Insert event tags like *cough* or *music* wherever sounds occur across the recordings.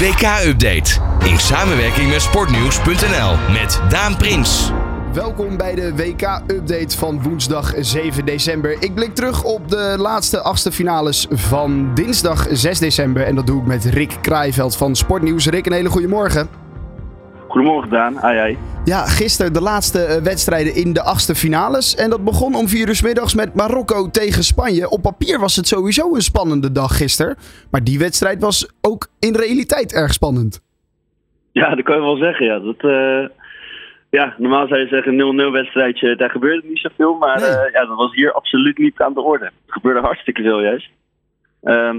WK-update. In samenwerking met sportnieuws.nl. Met Daan Prins. Welkom bij de WK-update van woensdag 7 december. Ik blik terug op de laatste achtste finales van dinsdag 6 december. En dat doe ik met Rick Kraaiveld van Sportnieuws. Rick, een hele goede morgen. Goedemorgen Daan, ai ai. Ja, gisteren de laatste eh, wedstrijden in de achtste finales. En dat begon om vier uur 's middags met Marokko tegen Spanje. Op papier was het sowieso een spannende dag gisteren. Maar die wedstrijd was ook in realiteit erg spannend. Ja, dat kan je wel zeggen. Ja. Dat, eh, ja, normaal zou je zeggen 0-0 wedstrijdje, daar gebeurde niet zoveel. Maar Nee. eh, ja, dat was hier absoluut niet aan de orde. Er gebeurde hartstikke veel juist. Ehm,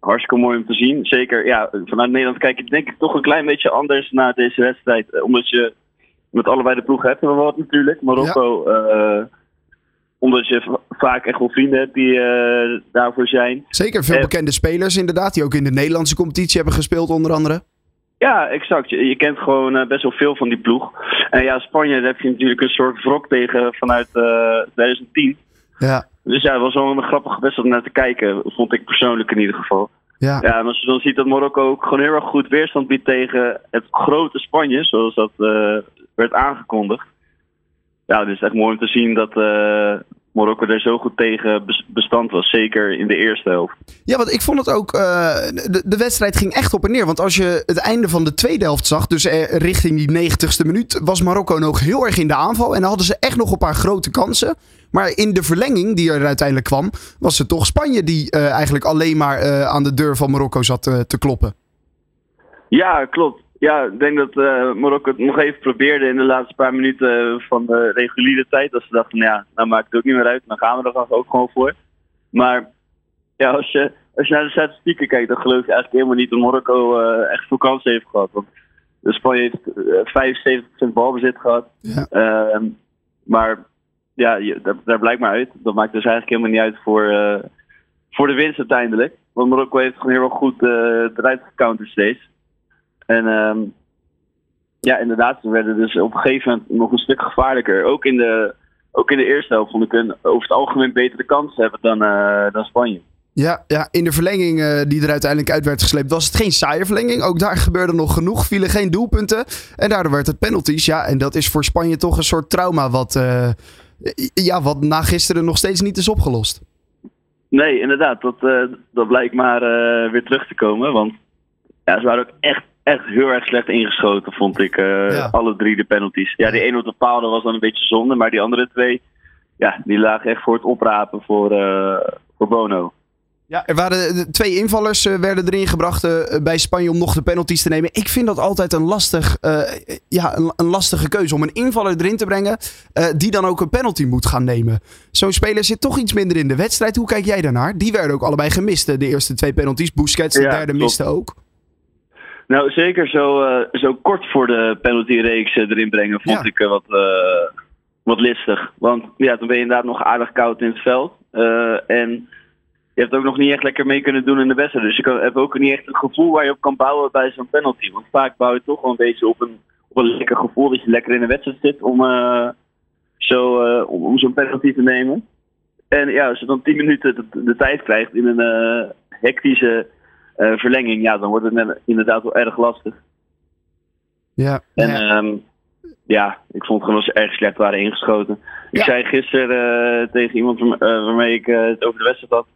hartstikke mooi om te zien. Zeker, ja, vanuit Nederland kijk ik denk ik toch een klein beetje anders naar deze wedstrijd. Eh, Omdat je met allebei de ploegen hebt we wat natuurlijk. Marokko, eh, omdat je vaak echt wel vrienden hebt die eh, daarvoor zijn. Zeker veel bekende spelers inderdaad, die ook in de Nederlandse competitie hebben gespeeld onder andere. Ja, exact. Je, je kent gewoon best wel veel van die ploeg. En ja, Spanje, daar heb je natuurlijk een soort wrok tegen vanuit eh 2010. Ja, Dus ja, het was wel een grappige wedstrijd om naar te kijken, vond ik persoonlijk in ieder geval. ja. Ja, en als je dan ziet dat Marokko ook gewoon heel erg goed weerstand biedt tegen het grote Spanje, zoals dat eh, werd aangekondigd. Ja, het is echt mooi om te zien dat eh, Marokko er zo goed tegen bes- bestand was, zeker in de eerste helft. Ja, want ik vond het ook. eh, de, de wedstrijd ging echt op en neer. Want als je het einde van de tweede helft zag, dus eh, richting die 90ste minuut, was Marokko nog heel erg in de aanval. En dan hadden ze echt nog een paar grote kansen. Maar in de verlenging die er uiteindelijk kwam, was het toch Spanje die eh, eigenlijk alleen maar aan de deur van Marokko zat te kloppen. Ja, klopt. Ja, ik denk dat eh, Marokko het nog even probeerde in de laatste paar minuten van de reguliere tijd. Dat ze dachten, nou ja, nou maakt het ook niet meer uit. Dan gaan we er ook gewoon voor. Maar ja, als je, als je naar de statistieken kijkt, dan geloof je eigenlijk helemaal niet dat Marokko eh, echt veel kansen heeft gehad. Want de Spanje heeft eh 75% balbezit gehad. Ja. Ehm, maar ja, je, daar, daar blijkt maar uit. Dat maakt dus eigenlijk helemaal niet uit voor, eh, voor de winst uiteindelijk. Want Marokko heeft gewoon heel goed eh eruit gecounterd steeds. En ehm, ja, inderdaad, ze werden dus op een gegeven moment nog een stuk gevaarlijker. Ook in de, ook in de eerste helft vond ik een over het algemeen betere kans hebben dan, eh, dan Spanje. Ja, ja, in de verlenging eh, die er uiteindelijk uit werd gesleept, was het geen saaie verlenging. Ook daar gebeurde nog genoeg, vielen geen doelpunten. En daardoor werd het penalties. Ja, en dat is voor Spanje toch een soort trauma wat, eh, ja, wat na gisteren nog steeds niet is opgelost. Nee, inderdaad, dat, dat blijkt maar weer terug te komen. Want ja, ze waren ook echt, echt heel erg slecht ingeschoten, vond ik. eh, Ja. Alle drie de penalties. Ja, die ene op de paal dat was dan een beetje zonde, maar die andere twee, ja, die lagen echt voor het oprapen voor, eh, voor Bono. Ja, er waren eh, twee invallers werden erin gebracht bij Spanje om nog de penalties te nemen. Ik vind dat altijd een, lastig, ja, een, een lastige keuze om een invaller erin te brengen die dan ook een penalty moet gaan nemen. Zo'n speler zit toch iets minder in de wedstrijd. Hoe kijk jij daarnaar? Die werden ook allebei gemist, de eerste twee penalties. Busquets, de Ja, derde, miste ook. Nou, zeker zo, eh, zo kort voor de penaltyreeks eh, erin brengen, vond Ja. ik eh, wat, wat listig. Want ja, toen ben je inderdaad nog aardig koud in het veld. En je hebt ook nog niet echt lekker mee kunnen doen in de wedstrijd. Dus je kan, hebt ook niet echt een gevoel waar je op kan bouwen bij zo'n penalty. Want vaak bouw je toch wel een beetje op een, op een lekker gevoel dat je lekker in de wedstrijd zit om, zo, om, om zo'n penalty te nemen. En ja, als je dan 10 minuten de, de tijd krijgt in een hectische verlenging, ja, dan wordt het inderdaad wel erg lastig. Ja, En ja. ja, ja ik vond gewoon dat ze erg slecht waren ingeschoten. Ik Ja. zei gisteren eh, tegen iemand eh, waarmee ik eh, het over de wedstrijd had.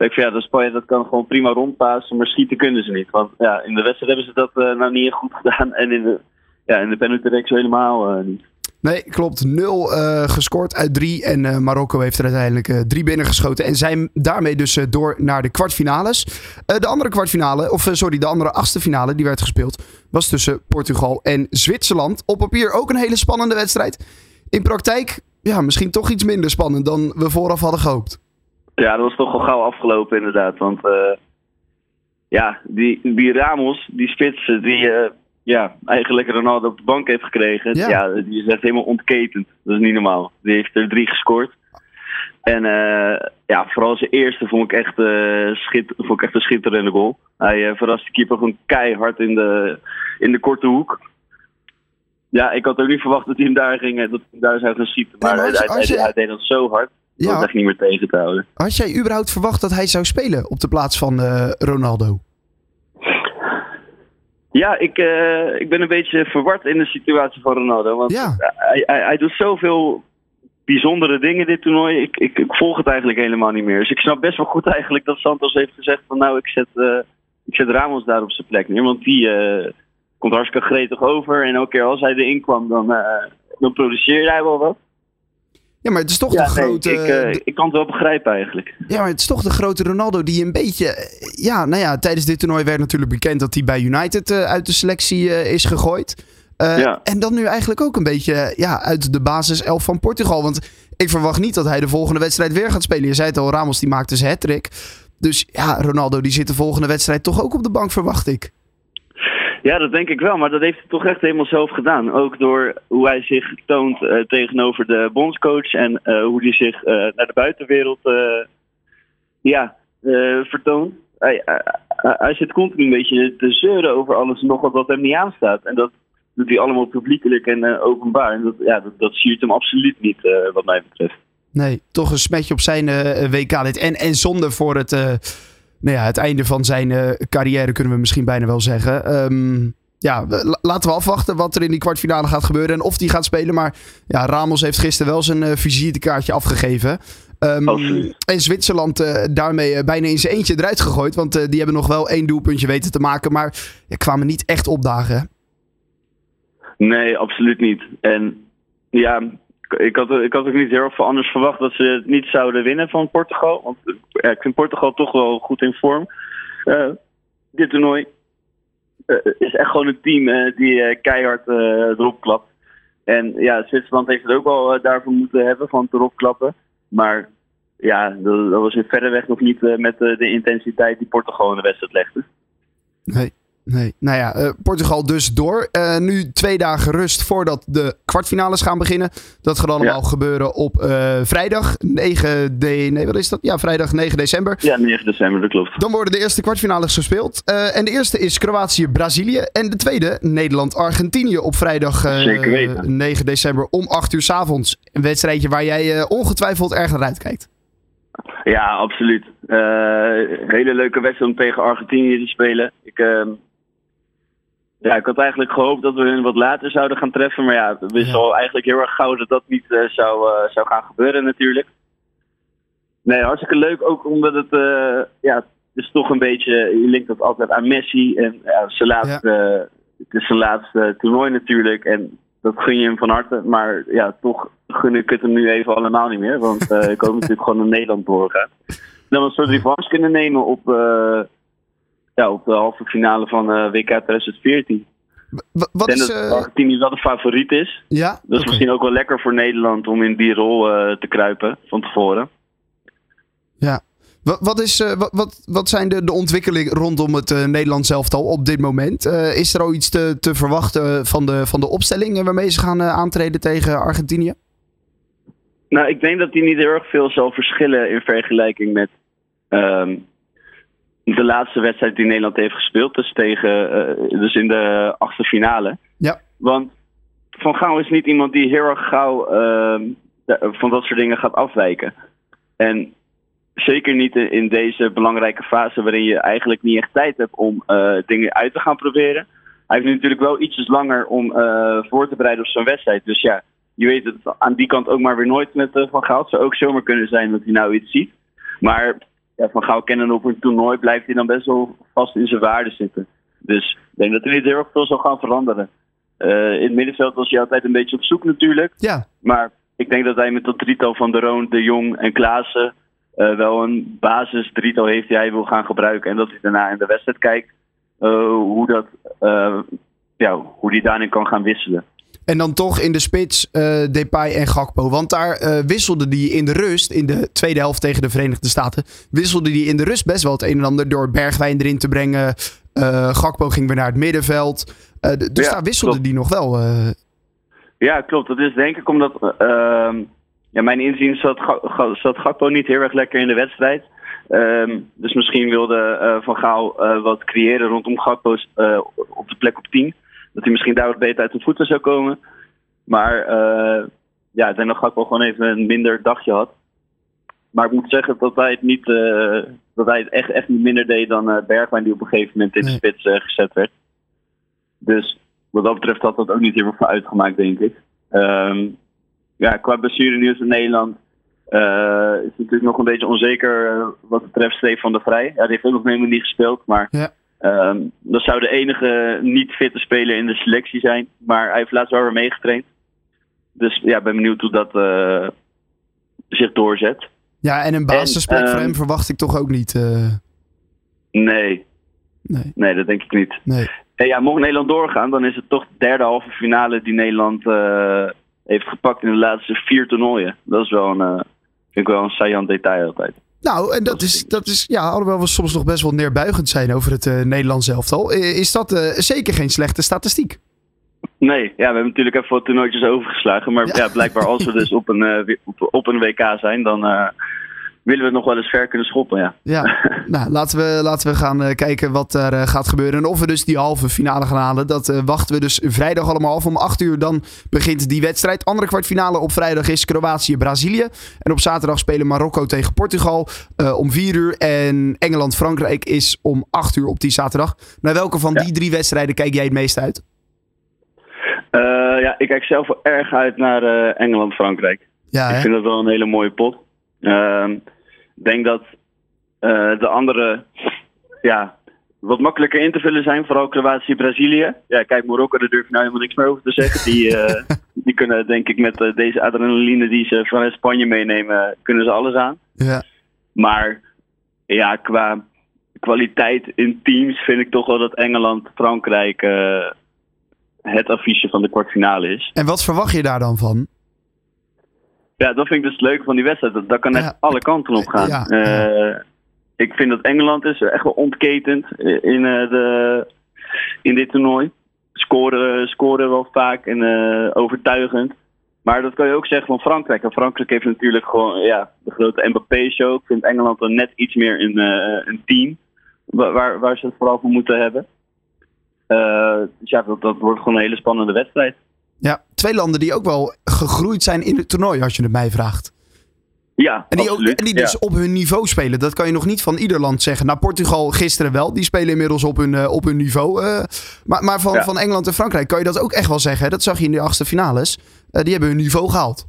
Zei ik van ja, de Spanje dat kan gewoon prima rondpassen, maar schieten kunnen ze niet. Want ja, in de wedstrijd hebben ze dat eh, nou niet goed gedaan. En in de, ja, in de penalty helemaal eh, niet. Nee, klopt. Nul eh, gescoord uit drie. En eh, Marokko heeft er uiteindelijk eh, drie binnengeschoten. En zijn daarmee dus door naar de kwartfinales. De andere kwartfinale, of sorry, de andere achtste finale die werd gespeeld, was tussen Portugal en Zwitserland. Op papier ook een hele spannende wedstrijd. In praktijk, ja, misschien toch iets minder spannend dan we vooraf hadden gehoopt. Ja, dat was toch wel gauw afgelopen inderdaad. Want ja, die, die Ramos, die spits, die ja, eigenlijk Ronaldo op de bank heeft gekregen. Ja. Ja. die is echt helemaal ontketend. Dat is niet normaal. Die heeft er drie gescoord. En eh, ja, vooral zijn eerste vond ik echt, eh, schit, vond ik echt een schitterende goal. Hij eh verrast de keeper gewoon keihard in de, in de korte hoek. Ja, ik had ook niet verwacht dat hij hem daar, ging, dat hij daar zou gaan schieten. Maar, maar als- hij, als hij- je- hij deed dat zo hard. Dat was echt niet meer tegen te houden. Had jij überhaupt verwacht dat hij zou spelen op de plaats van Ronaldo? Ja, ik, uh, ik ben een beetje verward in de situatie van Ronaldo. Want Ja. hij, hij, hij doet zoveel bijzondere dingen dit toernooi. Ik, ik, ik volg het eigenlijk helemaal niet meer. Dus ik snap best wel goed eigenlijk dat Santos heeft gezegd van nou, ik zet, eh, ik zet Ramos daar op zijn plek neer. Want die eh, komt hartstikke gretig over. En elke keer als hij erin kwam, dan, eh, dan produceerde hij wel wat. Ja, maar het is toch Ja, de nee, grote... ik, eh, de- ik kan het wel begrijpen eigenlijk. Ja, maar het is toch de grote Ronaldo die een beetje... eh, Ja, nou ja, tijdens dit toernooi werd natuurlijk bekend dat hij bij United eh, uit de selectie is gegooid. Ja. En dan nu eigenlijk ook een beetje ja, uit de basiself van Portugal. Want ik verwacht niet dat hij de volgende wedstrijd weer gaat spelen. Je zei het al, Ramos die maakte zijn hat Dus ja, Ronaldo die zit de volgende wedstrijd toch ook op de bank, verwacht ik. Ja, dat denk ik wel. Maar dat heeft hij toch echt helemaal zelf gedaan. Ook door hoe hij zich toont eh, tegenover de bondscoach. En eh, hoe hij zich eh, naar de buitenwereld ja, vertoont. Hij, zit continu een beetje te zeuren over alles en nog wat wat hem niet aanstaat. En dat doet hij allemaal publiekelijk en openbaar. En dat, ja, dat, dat siert hem absoluut niet, wat mij betreft. Nee, toch een smetje op zijn WK-lid. En, en zonde voor het, nou ja, het einde van zijn eh, carrière, kunnen we misschien bijna wel zeggen. Ehm, ja, laten we afwachten wat er in die kwartfinale gaat gebeuren en of die gaat spelen. Maar ja, Ramos heeft gisteren wel zijn eh, visitekaartje afgegeven. Absoluut. en Zwitserland eh, daarmee bijna in zijn eentje eruit gegooid. Want die hebben nog wel één doelpuntje weten te maken. Maar ja, kwamen niet echt opdagen. Nee, absoluut niet. En ja, ik had, ik had ook niet heel veel anders verwacht dat ze het niet zouden winnen van Portugal. Want eh, ja, ik vind Portugal toch wel goed in vorm. Eh, dit toernooi eh, is echt gewoon een team eh, die eh, keihard eh, erop klapt. En ja, Zwitserland heeft het ook wel eh, daarvoor moeten hebben van het erop klappen. Maar ja, dat, dat was in verreweg nog niet eh, met eh, de intensiteit die Portugal in de wedstrijd legde. Nee. Nee, nou ja, eh, Portugal dus door. Eh, nu twee dagen rust voordat de kwartfinales gaan beginnen. Dat gaat allemaal Ja. gebeuren op eh, vrijdag 9 de, nee, wat is dat? Ja, vrijdag 9 december. Ja, 9 december, dat klopt. Dan worden de eerste kwartfinales gespeeld. En de eerste is Kroatië-Brazilië. En de tweede Nederland-Argentinië op vrijdag eh, Zeker weten. 9 december om 8 uur s avonds. Een wedstrijdje waar jij ongetwijfeld erg naar uitkijkt. Ja, absoluut. Hele leuke wedstrijd om tegen Argentinië te spelen. Ik, ehm, ja, ik had eigenlijk gehoopt dat we hun wat later zouden gaan treffen. Maar ja, we wisten Ja. al eigenlijk heel erg gauw dat dat niet eh, zou, eh, zou gaan gebeuren natuurlijk. Nee, hartstikke leuk. Ook omdat het, eh, ja, het is toch een beetje, je linkt dat altijd aan Messi. En ja, zijn laatste, het is zijn laatste toernooi natuurlijk. En dat gun je hem van harte. Maar ja, toch gun ik het hem nu even allemaal niet meer. Want ik hoop *laughs* natuurlijk gewoon naar Nederland doorgaan. Dan een soort revanche kunnen nemen op, ja, op de halve finale van eh, WK 2014. W- wat Ik denk is... dat Argentinië wel de favoriet is. ja, Dat is misschien ook wel lekker voor Nederland om in die rol eh, te kruipen van tevoren. Ja. Wat, wat, is, eh, wat, wat, wat zijn de, de ontwikkelingen rondom het Nederlands elftal op dit moment? Is er al iets te, te verwachten van de, van de opstelling waarmee ze gaan aantreden tegen Argentinië? Nou, ik denk dat die niet heel erg veel zal verschillen in vergelijking met ehm, de laatste wedstrijd die Nederland heeft gespeeld. Dus, tegen, eh, dus in de achtste finale. Ja. Want Van Gaal is niet iemand die heel erg gauw de- van dat soort dingen gaat afwijken. En zeker niet in- deze belangrijke fase waarin je eigenlijk niet echt tijd hebt om eh, dingen uit te gaan proberen. Hij heeft nu natuurlijk wel ietsjes langer om eh, voor te bereiden op zo'n wedstrijd. Dus ja, je weet het aan die kant ook maar weer nooit met Van Gaal. Het zou ook zomaar kunnen zijn dat hij nou iets ziet. Maar ja, Van Gaal kennen op een toernooi blijft hij dan best wel vast in zijn waarde zitten. Dus ik denk dat er niet heel erg veel zal gaan veranderen. Eh, in het middenveld was hij altijd een beetje op zoek natuurlijk. Ja, Maar ik denk dat hij met dat drietal van De Roon, De Jong en Klaassen eh, wel een basis drietal heeft die hij wil gaan gebruiken. En dat hij daarna in de wedstrijd kijkt eh, hoe, dat, ja, hoe die daarin kan gaan wisselen. En dan toch in de spits eh Depay en Gakpo. Want daar eh wisselde die in de rust, in de tweede helft tegen de Verenigde Staten, wisselde die in de rust best wel het een en ander door Bergwijn erin te brengen. Eh Gakpo ging weer naar het middenveld. Dus Ja, daar wisselde klopt. die nog wel. Ja, klopt. Dat is denk ik omdat, ehm, ja, mijn inzien zat, Ga- Ga- zat Gakpo niet heel erg lekker in de wedstrijd. Ehm, dus misschien wilde Van Gaal wat creëren rondom Gakpo op de plek op 10. Dat hij misschien daar wat beter uit de voeten zou komen. Maar eh, ja, ik denk dat Gakpo gewoon even een minder dagje had. Maar ik moet zeggen dat hij het, niet, eh, dat hij het echt, echt niet minder deed dan eh, Bergwijn die op een gegeven moment in de spits gezet werd. Dus wat dat betreft had dat ook niet heel veel uitgemaakt, denk ik. Ehm, ja, qua blessurenieuws in Nederland is het natuurlijk nog een beetje onzeker wat betreft Stefan de Vrij. Ja, die heeft ook nog helemaal niet gespeeld, maar Ja. Ehm, dat zou de enige niet fitte speler in de selectie zijn. Maar hij heeft laatst wel weer meegetraind. Dus ja, ik ben benieuwd hoe dat eh, zich doorzet. Ja, en een basisplek En, voor ehm, hem verwacht ik toch ook niet. eh, Nee, nee, nee, dat denk ik niet. nee. En ja, mocht Nederland doorgaan, dan is het toch de derde halve finale die Nederland eh, heeft gepakt in de laatste vier toernooien. Dat is wel een, vind ik wel een saillant detail altijd. Nou, en dat is, dat is, ja, alhoewel we soms nog best wel neerbuigend zijn over het eh Nederlands elftal, is dat eh, zeker geen slechte statistiek. Nee, ja, we hebben natuurlijk even wat toernooitjes overgeslagen. Maar Ja. ja, blijkbaar als we dus op een, eh, op, op een WK zijn, dan willen we het nog wel eens ver kunnen schoppen, ja. Ja, *laughs* nou, laten we, laten we gaan eh, kijken wat er eh, gaat gebeuren. En of we dus die halve finale gaan halen, dat eh, wachten we dus vrijdag allemaal af. Om 8 uur dan begint die wedstrijd. Andere kwartfinale op vrijdag is Kroatië-Brazilië. En op zaterdag spelen Marokko tegen Portugal om 4 uur. En Engeland-Frankrijk is om 8 uur op die zaterdag. Naar welke van Ja. die drie wedstrijden kijk jij het meest uit? Ja, ik kijk zelf erg uit naar Engeland-Frankrijk. Ja, Ik hè? vind dat wel een hele mooie pot. Ehm, Ik denk dat eh, de andere ja, wat makkelijker in te vullen zijn. Vooral Kroatië, Brazilië. Ja, kijk, Marokko, daar durf ik nou helemaal niks meer over te zeggen. Die, eh, *laughs* die kunnen denk ik met eh, deze adrenaline die ze vanuit Spanje meenemen, kunnen ze alles aan. ja. Maar ja, qua kwaliteit in teams vind ik toch wel dat Engeland, Frankrijk het affiche van de kwartfinale is. En wat verwacht je daar dan van? Ja, dat vind ik dus het leuke van die wedstrijd. Dat, dat kan Ja. alle kanten op gaan. Ja, Eh, ik vind dat Engeland is echt wel ontketend in, eh, de, in dit toernooi. Scoren, scoren wel vaak en eh, overtuigend. Maar dat kan je ook zeggen van Frankrijk. En Frankrijk heeft natuurlijk gewoon ja, de grote Mbappé-show. Ik vind Engeland dan net iets meer een, een team. wa- Waar, waar ze het vooral voor moeten hebben. Dus ja, dat, dat wordt gewoon een hele spannende wedstrijd. Ja, twee landen die ook wel gegroeid zijn in het toernooi, als je het mij vraagt. Ja, En die, ook, en die Ja. dus op hun niveau spelen. Dat kan je nog niet van ieder land zeggen. Nou, Portugal gisteren wel. Die spelen inmiddels op hun, eh, op hun niveau. eh. maar maar van, Ja. van Engeland en Frankrijk kan je dat ook echt wel zeggen. Dat zag je in de achtste finales. Eh, die hebben hun niveau gehaald.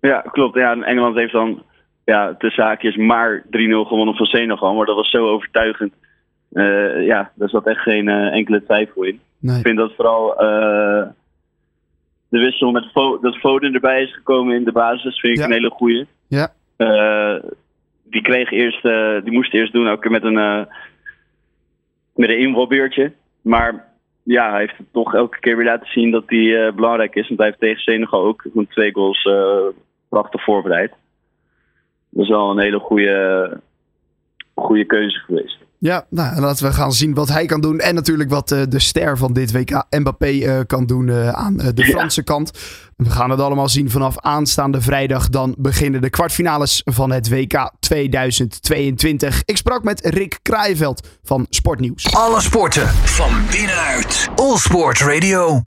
Ja, klopt. Ja, en Engeland heeft dan ja, de zaakjes maar 3-0 gewonnen van Senegal. Maar dat was zo overtuigend. Eh, ja, daar zat echt geen enkele twijfel in. Nee. Ik vind dat vooral eh, de wissel met Fo dat Foden erbij is gekomen in de basis, vind ik Ja. een hele goeie. Ja. Eh, die kreeg eerst, eh, die moest eerst doen ook met een, eh met een invalbeurtje. Maar ja, hij heeft het toch elke keer weer laten zien dat hij belangrijk is. Want hij heeft tegen Senegal ook gewoon twee goals prachtig voorbereid. Dat is wel een hele goede, goede keuze geweest. Ja, nou, en laten we gaan zien wat hij kan doen. En natuurlijk wat eh, de ster van dit WK, Mbappé, eh, kan doen eh, aan de Ja. Franse kant. We gaan het allemaal zien vanaf aanstaande vrijdag. Dan beginnen de kwartfinales van het WK 2022. Ik sprak met Rick Kraaienveld van Sportnieuws. Alle sporten van binnenuit. All Sport Radio.